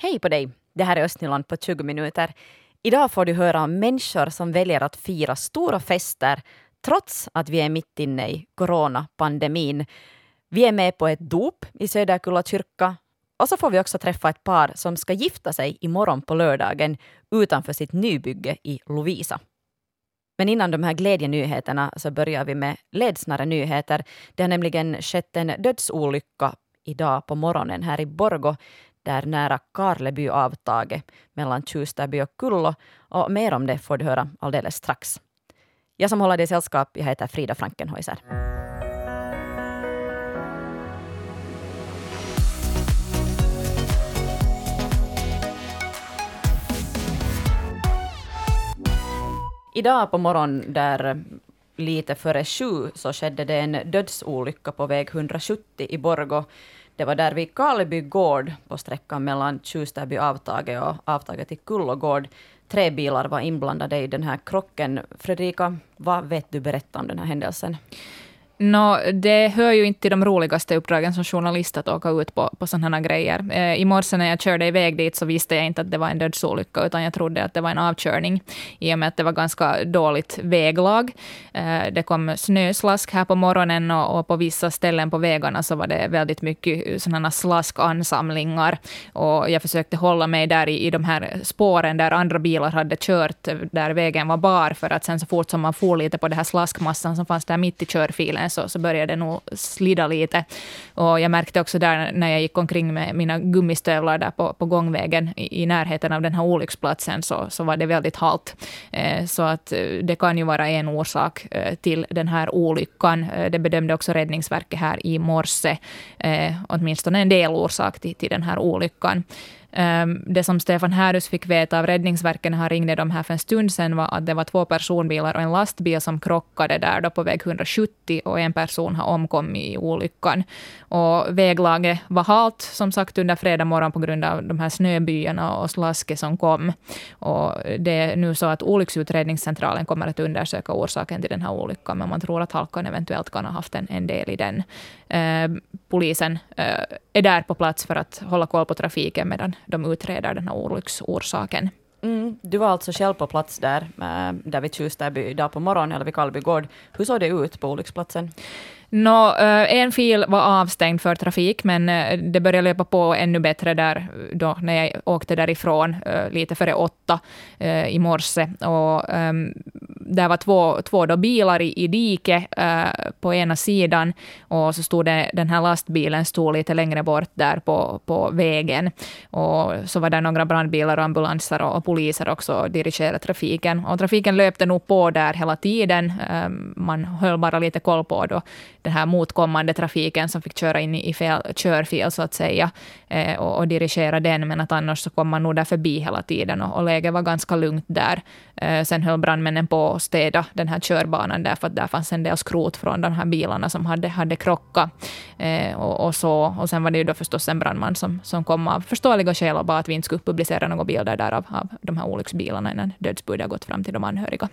Hej på dig! Det här är Östnyland på 20 minuter. Idag får du höra om människor som väljer att fira stora fester trots att vi är mitt inne i coronapandemin. Vi är med på ett dop i Söderkulla kyrka och så får vi också träffa ett par som ska gifta sig imorgon på lördagen utanför sitt nybygge i Lovisa. Men innan de här glädjenyheterna så börjar vi med ledsnare nyheter. Det har nämligen skett en dödsolycka idag på morgonen här i Borgo där nära Karleby avtaget mellan Tjustaby och Kullo. Och mer om det får du höra alldeles strax. Jag som håller dig sällskap, jag heter Frida Frankenhäuser. Idag på morgonen där eh, lite före sju så skedde det en dödsolycka på väg 170 i Borgo. Det var där vid Karleby gård på sträckan mellan Tjustärby avtaget och avtaget till Kullogård. Tre bilar var inblandade i den här krocken. Fredrika, vad vet du berätta om den här händelsen? No, det hör ju inte till de roligaste uppdragen som journalist att åka ut på, på sådana här grejer. Eh, I morse när jag körde iväg dit så visste jag inte att det var en dödsolycka, utan jag trodde att det var en avkörning, i och med att det var ganska dåligt väglag. Eh, det kom snöslask här på morgonen och, och, på vissa ställen på vägarna så var det väldigt mycket eh, sådana slaskansamlingar. Och jag försökte hålla mig där i, i de här spåren där andra bilar hade kört, eh, där vägen var bar, för att sen så fort som man for lite på den här slaskmassan som fanns där mitt i körfilen, så, så började det nog slida lite. Och jag märkte också där när jag gick omkring med mina gummistövlar där på, på gångvägen i, i närheten av den här olycksplatsen, så, så var det väldigt halt. Eh, så att eh, det kan ju vara en orsak eh, till den här olyckan. Eh, det bedömde också Räddningsverket här i morse, eh, åtminstone en del orsak till, till den här olyckan. Ehm, det som Stefan Härus fick veta av Räddningsverket när han ringde dem här för en stund sedan var att det var två personbilar och en lastbil som krockade där då på väg 170 och en person har omkommit i olyckan. Och väglaget var halt som sagt under fredag morgon på grund av de här snöbyarna och slasket som kom. Och det är nu så att olycksutredningscentralen kommer att undersöka orsaken till den här olyckan, men man tror att halkan eventuellt kan ha haft en, en del i den. Eh, polisen eh, är där på plats för att hålla koll på trafiken medan de utreder den här olycksorsaken. Mm, du var alltså själv på plats där, eh, där vid Tjustärby idag på morgonen, eller vid Kallby gård. Hur såg det ut på olycksplatsen? No, eh, en fil var avstängd för trafik, men eh, det började löpa på ännu bättre där eh, då när jag åkte därifrån lite före åtta i morse. Och, um, där var två, två då bilar i, i diket uh, på ena sidan och så stod det, den här lastbilen stod lite längre bort där på, på vägen. Och så var det några brandbilar och ambulanser och, och poliser också och dirigerade trafiken. Och trafiken löpte nog på där hela tiden. Um, man höll bara lite koll på då den här motkommande trafiken som fick köra in i fel körfil så att säga eh, och, och, dirigera den. Men att annars så kom man nog där förbi hela tiden och, och läget var ganska lugnt där. Eh, sen höll brandmännen på att städa den här körbanan därför att där fanns en del skrot från de här bilarna som hade, hade krockat. Eh, och, och, så. och sen var det ju då förstås en brandman som, som kom av förståeliga skäl och bara att vi inte skulle publicera några bilder där av, av de här olycksbilarna innan dödsbudet gått fram till de anhöriga.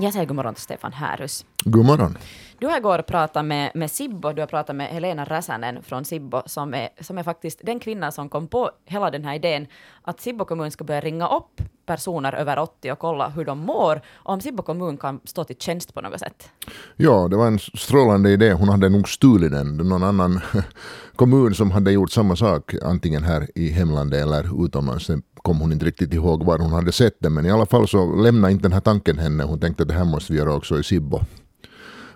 Jag säger god morgon till Stefan Härus. God morgon. Du har igår pratat med, med Sibbo, du har pratat med Helena Räsänen från Sibbo, som är, som är faktiskt den kvinna som kom på hela den här idén att Sibbo kommun ska börja ringa upp personer över 80 och kolla hur de mår och om Sibbo kommun kan stå till tjänst på något sätt. Ja, det var en strålande idé. Hon hade nog stulit den. Någon annan kommun som hade gjort samma sak, antingen här i hemlandet eller utomlands. Sen kom hon inte riktigt ihåg var hon hade sett den, men i alla fall så lämnade inte den här tanken henne. Hon tänkte att det här måste vi göra också i Sibbo.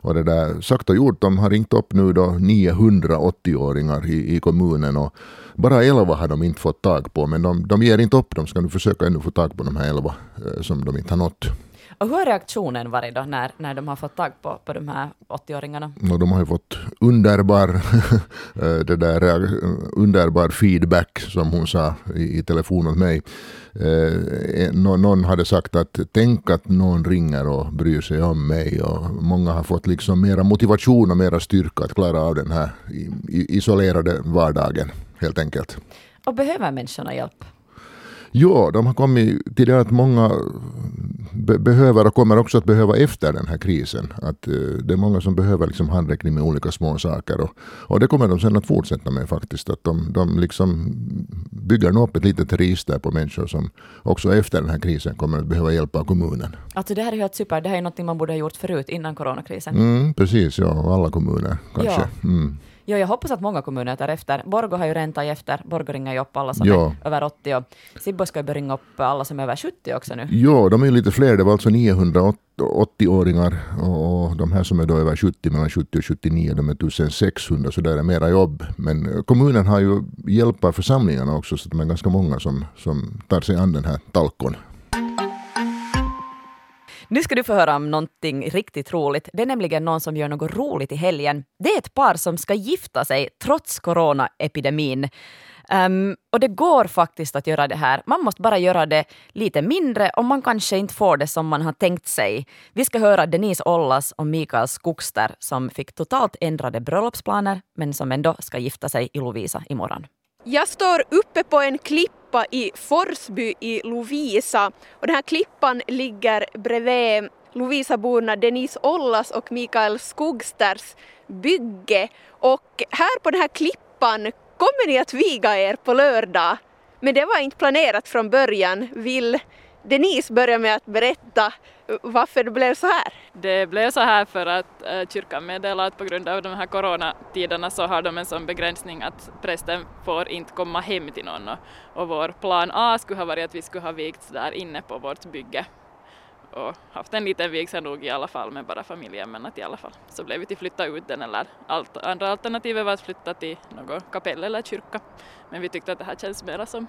Och det där sagt och gjort, de har ringt upp nu då 980-åringar i, i kommunen och bara 11 har de inte fått tag på, men de, de ger inte upp. De ska nu försöka ännu få tag på de här 11 eh, som de inte har nått. Och hur har reaktionen varit då när, när de har fått tag på, på de här 80-åringarna? Och de har ju fått underbar, eh, det där, underbar feedback som hon sa i, i telefon åt mig. Eh, eh någon hade sagt att tänk att någon ringer och bryr sig om mig och många har fått liksom mera motivation och mera styrka att klara av den här isolerade vardagen helt enkelt. Och behöver människorna hjälp? Ja, de har kommit till det att många be behöver och kommer också att behöva efter den här krisen. Att uh, det är många som behöver liksom handräckning med olika små saker. Och, och det kommer de sen att fortsätta med faktiskt. Att de, de liksom bygger upp ett litet register på människor som också efter den här krisen kommer att behöva hjälp av kommunen. Alltså det här är helt super. Det här är något man borde ha gjort förut innan coronakrisen. Mm, precis, ja. Alla kommuner kanske. Ja. Mm. Ja, jag hoppas att många kommuner tar efter. Borgo har ju redan tagit efter. Borgo ringer ju upp alla som ja. är över 80 och Sibbo ska ju börja ringa upp alla som är över 70 också nu. Ja, de är ju lite fler. Det var alltså 980-åringar och de här som är då över 70, mellan 70 och 79, de är 1600 så där är mera jobb. Men kommunen har ju hjälpt församlingarna också så de är ganska många som, som tar sig an den här talkon. Nu ska du få höra om någonting riktigt roligt. Det är nämligen någon som gör något roligt i helgen. Det är ett par som ska gifta sig trots coronaepidemin. Um, och det går faktiskt att göra det här. Man måste bara göra det lite mindre och man kanske inte får det som man har tänkt sig. Vi ska höra Denise Ollas och Mikael Skogster som fick totalt ändrade bröllopsplaner men som ändå ska gifta sig i Lovisa imorgon. Jag står uppe på en klippa i Forsby i Lovisa och den här klippan ligger bredvid Lovisaborna Denise Ollas och Mikael Skogsters bygge och här på den här klippan kommer ni att viga er på lördag. Men det var inte planerat från början. Vill Denise börja med att berätta varför det blev så här? Det blev så här för att eh, kyrkan meddelade att på grund av de här coronatiderna så har de en sån begränsning att prästen får inte komma hem till någon och vår plan A skulle ha varit att vi skulle ha vigts där inne på vårt bygge och haft en liten vigsel nog i alla fall med bara familjen men att i alla fall så blev vi till flytta ut den eller allt, andra alternativet var att flytta till något kapell eller kyrka men vi tyckte att det här känns mera som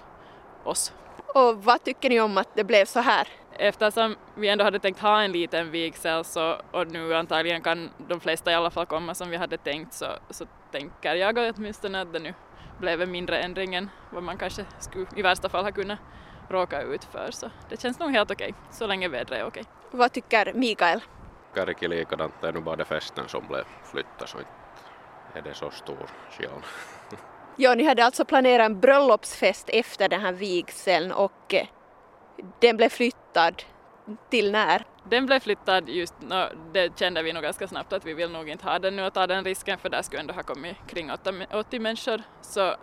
oss. Och vad tycker ni om att det blev så här? Eftersom vi ändå hade tänkt ha en liten vigsel så, och nu antagligen kan de flesta i alla fall komma som vi hade tänkt så, så tänker jag åtminstone att det nu blev en mindre ändring än vad man kanske skulle i värsta fall ha kunnat råka ut för. Så det känns nog helt okej, så länge vädret är okej. Vad tycker Mikael? Karki likadant, det är nu bara festen som blev flyttad så inte är det så stor skillnad. Ja, ni hade alltså planerat en bröllopsfest efter den här vigseln och eh, den blev flyttad till när? Den blev flyttad just, no, det kände vi nog ganska snabbt att vi vill nog inte ha den nu och ta den risken för där skulle ändå ha kommit kring 80 människor. Så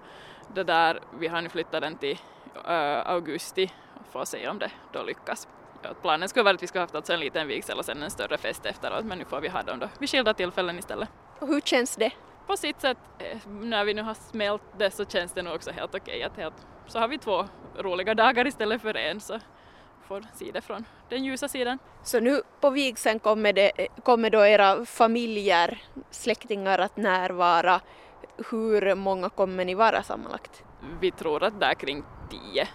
det där, vi har nu flyttat den till äh, augusti och får se om det då lyckas. Ja, planen skulle vara att vi skulle haft alltså en liten vigsel och sen en större fest efteråt men nu får vi ha dem då vid skilda tillfällen istället. Och hur känns det? På sitt sätt, eh, när vi nu har smält det så känns det nog också helt okej att helt, så har vi två roliga dagar istället för en så får se det från den ljusa sidan. Så nu på vigseln kommer, det, kommer då era familjer, släktingar att närvara. Hur många kommer ni vara sammanlagt? Vi tror att det är kring tio.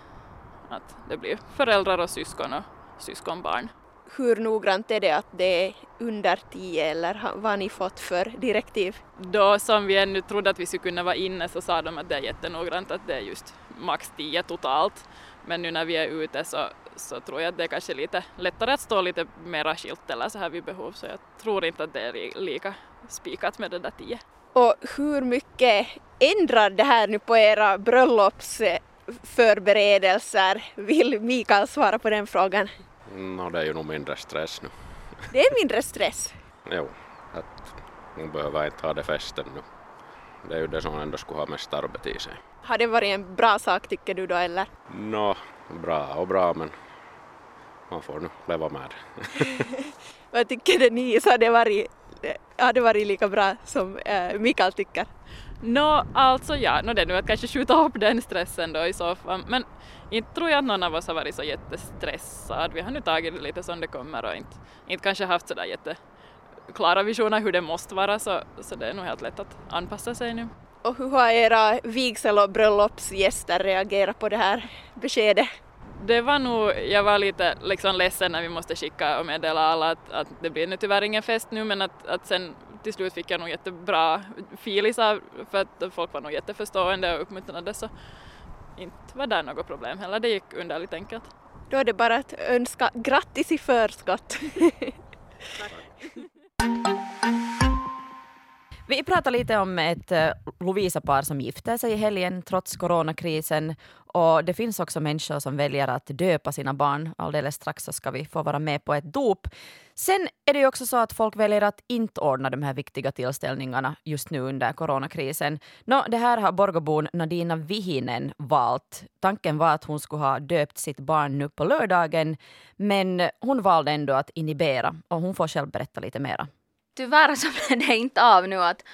Att det blir föräldrar och syskon och syskonbarn. Hur noggrant är det att det är under tio eller vad har ni fått för direktiv? Då som vi ännu trodde att vi skulle kunna vara inne så sa de att det är jättenoggrant att det är just max tio totalt. Men nu när vi är ute så, så tror jag att det är kanske lite lättare att stå lite mera skilt eller så här vid behov så jag tror inte att det är lika spikat med det där tio. Och hur mycket ändrar det här nu på era bröllopsförberedelser? Vill Mikael svara på den frågan? No, det är ju nog mindre stress nu. Det är mindre stress? jo, att nu behöver inte ha det festen nu. Det är ju det som ändå skulle ha mest arbete i sig. Har det varit en bra sak tycker du då eller? Nå, no, bra och bra men man får nu leva med det. Vad tycker du Denise, har det varit, har det varit lika bra som äh, Mikael tycker? Nå, no, alltså ja, no, det är nu att kanske skjuta upp den stressen då i så fall, men inte tror jag att någon av oss har varit så jättestressad. Vi har nu tagit det lite som det kommer och inte, inte kanske haft sådär jätteklara visioner hur det måste vara, så, så det är nog helt lätt att anpassa sig nu. Och hur har era vigsel och bröllopsgäster reagerat på det här beskedet? Det var nog, jag var lite liksom ledsen när vi måste skicka och meddela alla att, att det blir nu tyvärr ingen fest nu men att, att sen till slut fick jag nog jättebra filisar för att folk var nog jätteförstående och uppmuntrande så inte var det något problem heller, det gick underligt enkelt. Då är det bara att önska grattis i förskott. Vi pratar lite om ett uh, Lovisa-par som gifte sig i helgen trots coronakrisen. Och det finns också människor som väljer att döpa sina barn. Alldeles strax så ska vi få vara med på ett dop. Sen är det ju också så att folk väljer att inte ordna de här viktiga tillställningarna just nu under coronakrisen. Nå, det här har Borgobon Nadina Vihinen valt. Tanken var att hon skulle ha döpt sitt barn nu på lördagen, men hon valde ändå att inhibera och hon får själv berätta lite mera. Tyvärr så blev det inte av nu att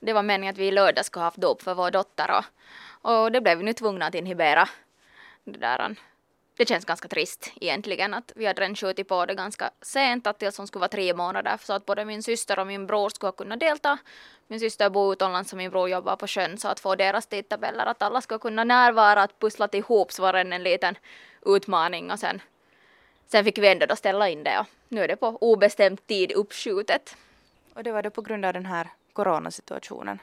det var meningen att vi i lördag skulle ha haft dop för vår dotter och, och det blev vi nu tvungna att inhibera. Det, där det känns ganska trist egentligen att vi hade redan skjutit på det ganska sent att tills hon skulle vara tre månader så att både min syster och min bror skulle kunna delta. Min syster bor utomlands och min bror jobbar på sjön så att få deras tidtabeller att alla skulle kunna närvara att pussla ihop så var det en liten utmaning och sen sen fick vi ändå då ställa in det och nu är det på obestämd tid uppskjutet. Och det var då på grund av den här coronasituationen?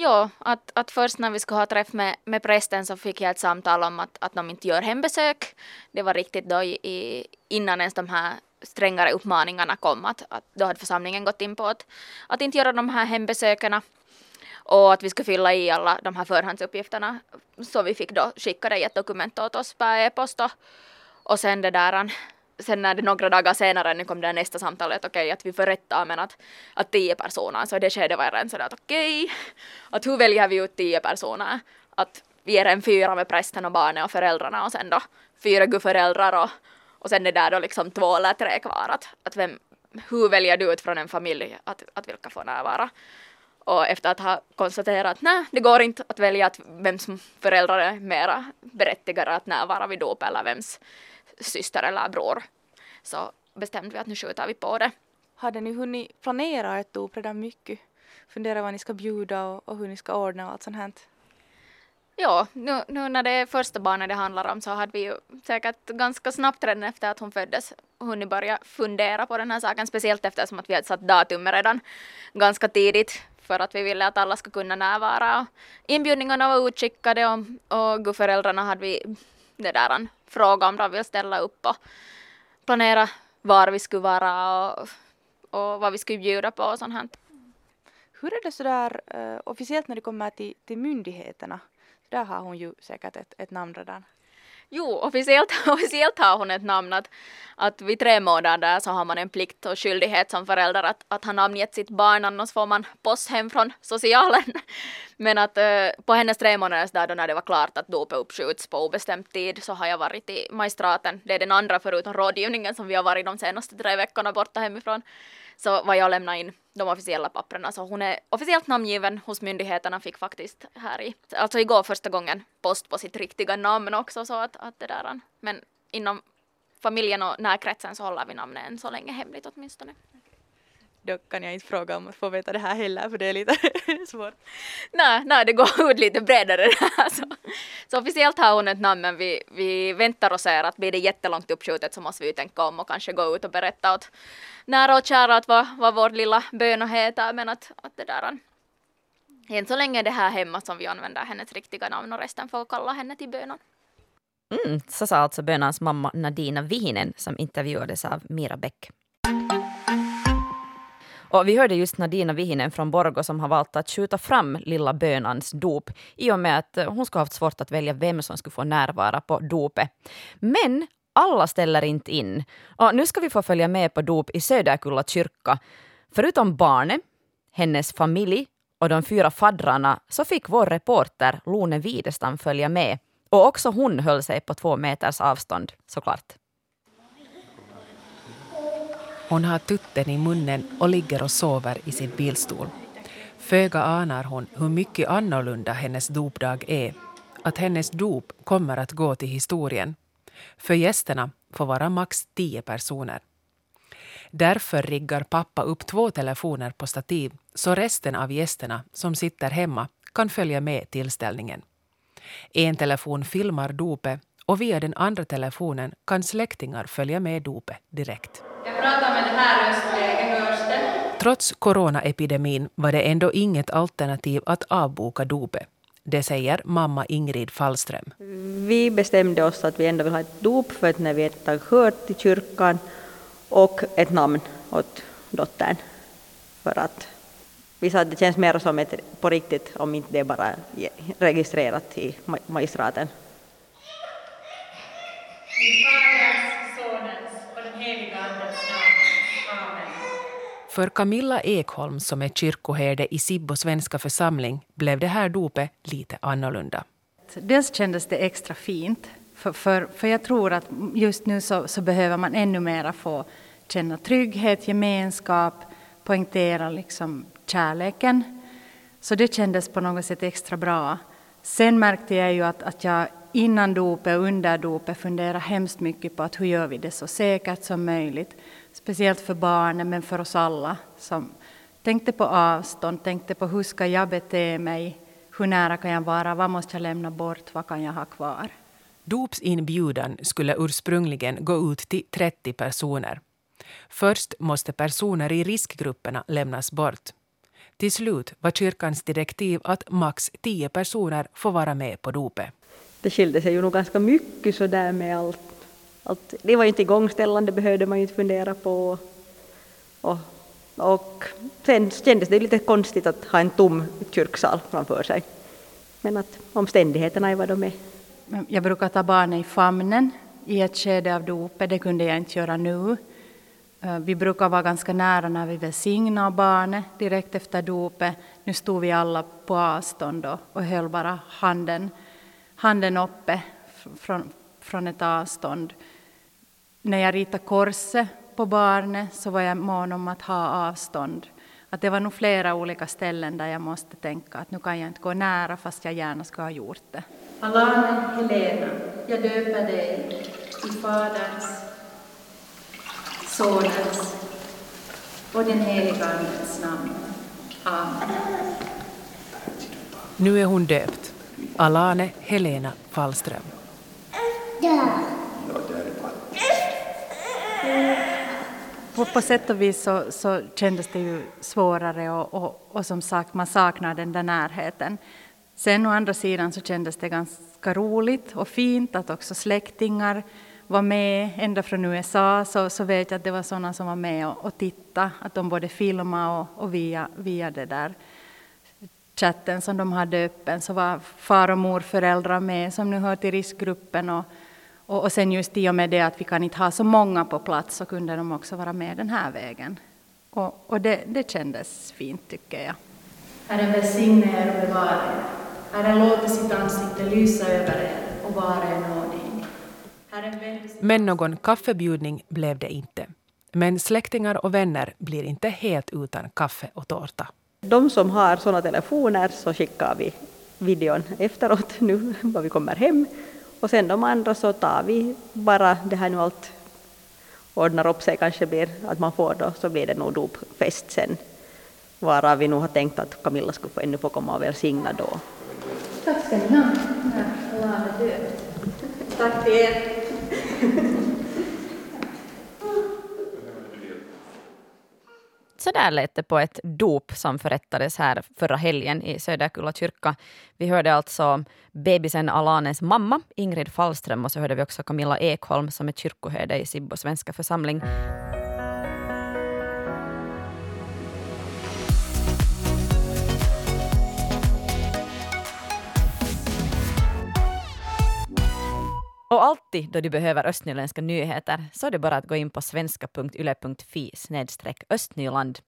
Ja, att, att först när vi skulle ha träff med, med prästen så fick jag ett samtal om att, att de inte gör hembesök. Det var riktigt då i, innan ens de här strängare uppmaningarna kom. Att, att då hade församlingen gått in på att, att inte göra de här hembesökerna och att vi skulle fylla i alla de här förhandsuppgifterna. Så vi fick då skicka det i ett dokument åt oss per e-post och, och sen det där sen när det några dagar senare nu kom det nästa samtalet, okej okay, att vi förrättar men att, att tio personer, så i det skedet var jag redan sådär att okej, okay, att hur väljer vi ut tio personer? Att vi är en fyra med prästen och barnen och föräldrarna och sen då fyra gudföräldrar och, och sen är det där då liksom två eller tre kvar att, att vem, hur väljer du ut från en familj att, att vilka får närvara? Och efter att ha konstaterat att nej, det går inte att välja att vems föräldrar är mera berättigade att närvara vid dop eller vems syster eller bror. Så bestämde vi att nu skjuter vi på det. Hade ni hunnit planera ett dop redan mycket? Fundera vad ni ska bjuda och, och hur ni ska ordna och allt sånt här? Ja, nu, nu, när det är första barnet det handlar om så hade vi ju säkert ganska snabbt redan efter att hon föddes hunnit börja fundera på den här saken, speciellt eftersom att vi hade satt datumet redan ganska tidigt för att vi ville att alla ska kunna närvara. Inbjudningarna var utskickade och, och gudföräldrarna hade vi det där fråga om de vill ställa upp och planera var vi skulle vara och, och vad vi skulle bjuda på och sånt här. Hur är det sådär uh, eh, officiellt när det kommer till, till myndigheterna? Där har hon ju säkert ett, ett namn redan. Jo, officiellt, officiellt har hon ett namn. Att, att vid tre månader så har man en plikt och skyldighet som förälder att, att ha namngett sitt barn, annars får man post hem från socialen. Men att uh, på hennes tre månaders dag då när det var klart att dopet uppskjuts på obestämd tid så har jag varit i magistraten. Det är den andra förutom rådgivningen som vi har varit de senaste tre veckorna borta hemifrån så var jag och lämnade in de officiella papperna. Så hon är officiellt namngiven hos myndigheterna, fick faktiskt här i, alltså igår första gången post på sitt riktiga namn också så att, att det där, men inom familjen och närkretsen så håller vi namnet än så länge hemligt åtminstone då kan jag inte fråga om att få veta det här heller för det är lite svårt. Nej, nej, det går ut lite bredare det här. Så. Alltså. så officiellt har hon ett namn men vi, vi väntar och ser att blir det jättelångt uppskjutet så måste vi tänka om och kanske gå ut och berätta åt nära och kära att vad, vad vår lilla böna heter men att, att det där än så länge är det här hemma som vi använder hennes riktiga namn och resten får kalla henne till bönan. Mm, så sa alltså bönans mamma Nadina Vihinen som intervjuades av Mira Bäck. Och vi hörde just Nadina Vihinen från Borgo som har valt att skjuta fram lilla bönans dop i och med att eh, hon skulle haft svårt att välja vem som skulle få närvara på dopet. Men alla ställer inte in. Och nu ska vi få följa med på dop i Söderkulla kyrka. Förutom barnet, hennes familj och de fyra faddrarna så fick vår reporter Lone Widestam följa med. Och också hon höll sig på två meters avstånd såklart. Hon har tutten i munnen och ligger och sover i sin bilstol. Föga anar hon hur mycket annorlunda hennes dopdag är. Att hennes dop kommer att gå till historien. För gästerna får vara max tio personer. Därför riggar pappa upp två telefoner på stativ så resten av gästerna som sitter hemma kan följa med tillställningen. En telefon filmar dopet och via den andra telefonen kan släktingar följa med dopet direkt. Jag pratar med det här röstläget, hörs det? Trots coronaepidemin var det ändå inget alternativ att avboka dopet. Det säger mamma Ingrid Fallström. Vi bestämde oss att vi ändå vill ha ett dop för att när vi ett tag hör till kyrkan och ett namn åt dottern för att vi sa att det känns mer som ett på riktigt om inte det är bara registrerat i magistraten. För Camilla Ekholm som är kyrkoherde i Sibbo svenska församling blev det här dopet lite annorlunda. Dels kändes det extra fint, för, för, för jag tror att just nu så, så behöver man ännu mera få känna trygghet, gemenskap, poängtera liksom kärleken. Så det kändes på något sätt extra bra. Sen märkte jag ju att, att jag innan dopet och under dopet funderade hemskt mycket på att hur gör vi det så säkert som möjligt. Speciellt för barnen, men för oss alla som tänkte på avstånd, tänkte på hur ska jag bete mig, hur nära kan jag vara, vad måste jag lämna bort, vad kan jag ha kvar? Dopsinbjudan skulle ursprungligen gå ut till 30 personer. Först måste personer i riskgrupperna lämnas bort. Till slut var kyrkans direktiv att max 10 personer får vara med på dopet. Det skilde sig ju nog ganska mycket så där med allt allt. Det var inte igångställande, behövde man ju inte fundera på. Och, och sen kändes det lite konstigt att ha en tom kyrksal framför sig. Men att omständigheterna är vad de är. Jag brukar ta barnen i famnen i ett skede av dopet, det kunde jag inte göra nu. Eh, vi brukar vara ganska nära när vi välsignar barnet direkt efter dopet. Nu stod vi alla på avstånd och, och höll bara handen, handen uppe från, från ett avstånd. När jag ritade korset på barnet så var jag mån om att ha avstånd. Att det var nog flera olika ställen där jag måste tänka att nu kan jag inte gå nära fast jag gärna skulle ha gjort det. Alane Helena, jag döper dig i Faderns Sonens och den helige Andens namn. Amen. Nu är hon döpt. Alane Helena Fallström. På, på sätt och vis så, så kändes det ju svårare och, och, och, som sagt, man saknar den där närheten. Sen å andra sidan så kändes det ganska roligt och fint att också släktingar var med ända från USA så, så vet jag att det var sådana som var med och, och tittade, att de både filmade och, och via, via det där chatten som de hade öppen så var far och morföräldrar med som nu hör till riskgruppen och, och, och sen just i och med det att vi kan inte ha så många på plats så kunde de också vara med den här vägen. Och, och det, det kändes fint tycker jag. Herren välsigne er och bevara er. Herren låter sitt ansikte lysa över er och vara er nådig. Men någon kaffebjudning blev det inte. Men släktingar och vänner blir inte helt utan kaffe och tårta. De som har sådana telefoner så skickar vi videon efteråt nu när vi kommer hem. Och sen de andra så tar vi bara det här nu allt ordnar upp sig kanske blir att man får då så blir det nog dopfest sen. Varav vi nog har tänkt att Camilla skulle få ännu få komma och välsigna då. Tack ska ni ha. Tack till er. Så där lät det på ett dop som förrättades här förra helgen i Söderkulla kyrka. Vi hörde alltså bebisen Alanes mamma, Ingrid Fallström, och så hörde vi också Camilla Ekholm som är kyrkoherde i Sibbo svenska församling. Och alltid då du behöver östnyländska nyheter så är det bara att gå in på svenska.yle.fi östnyland.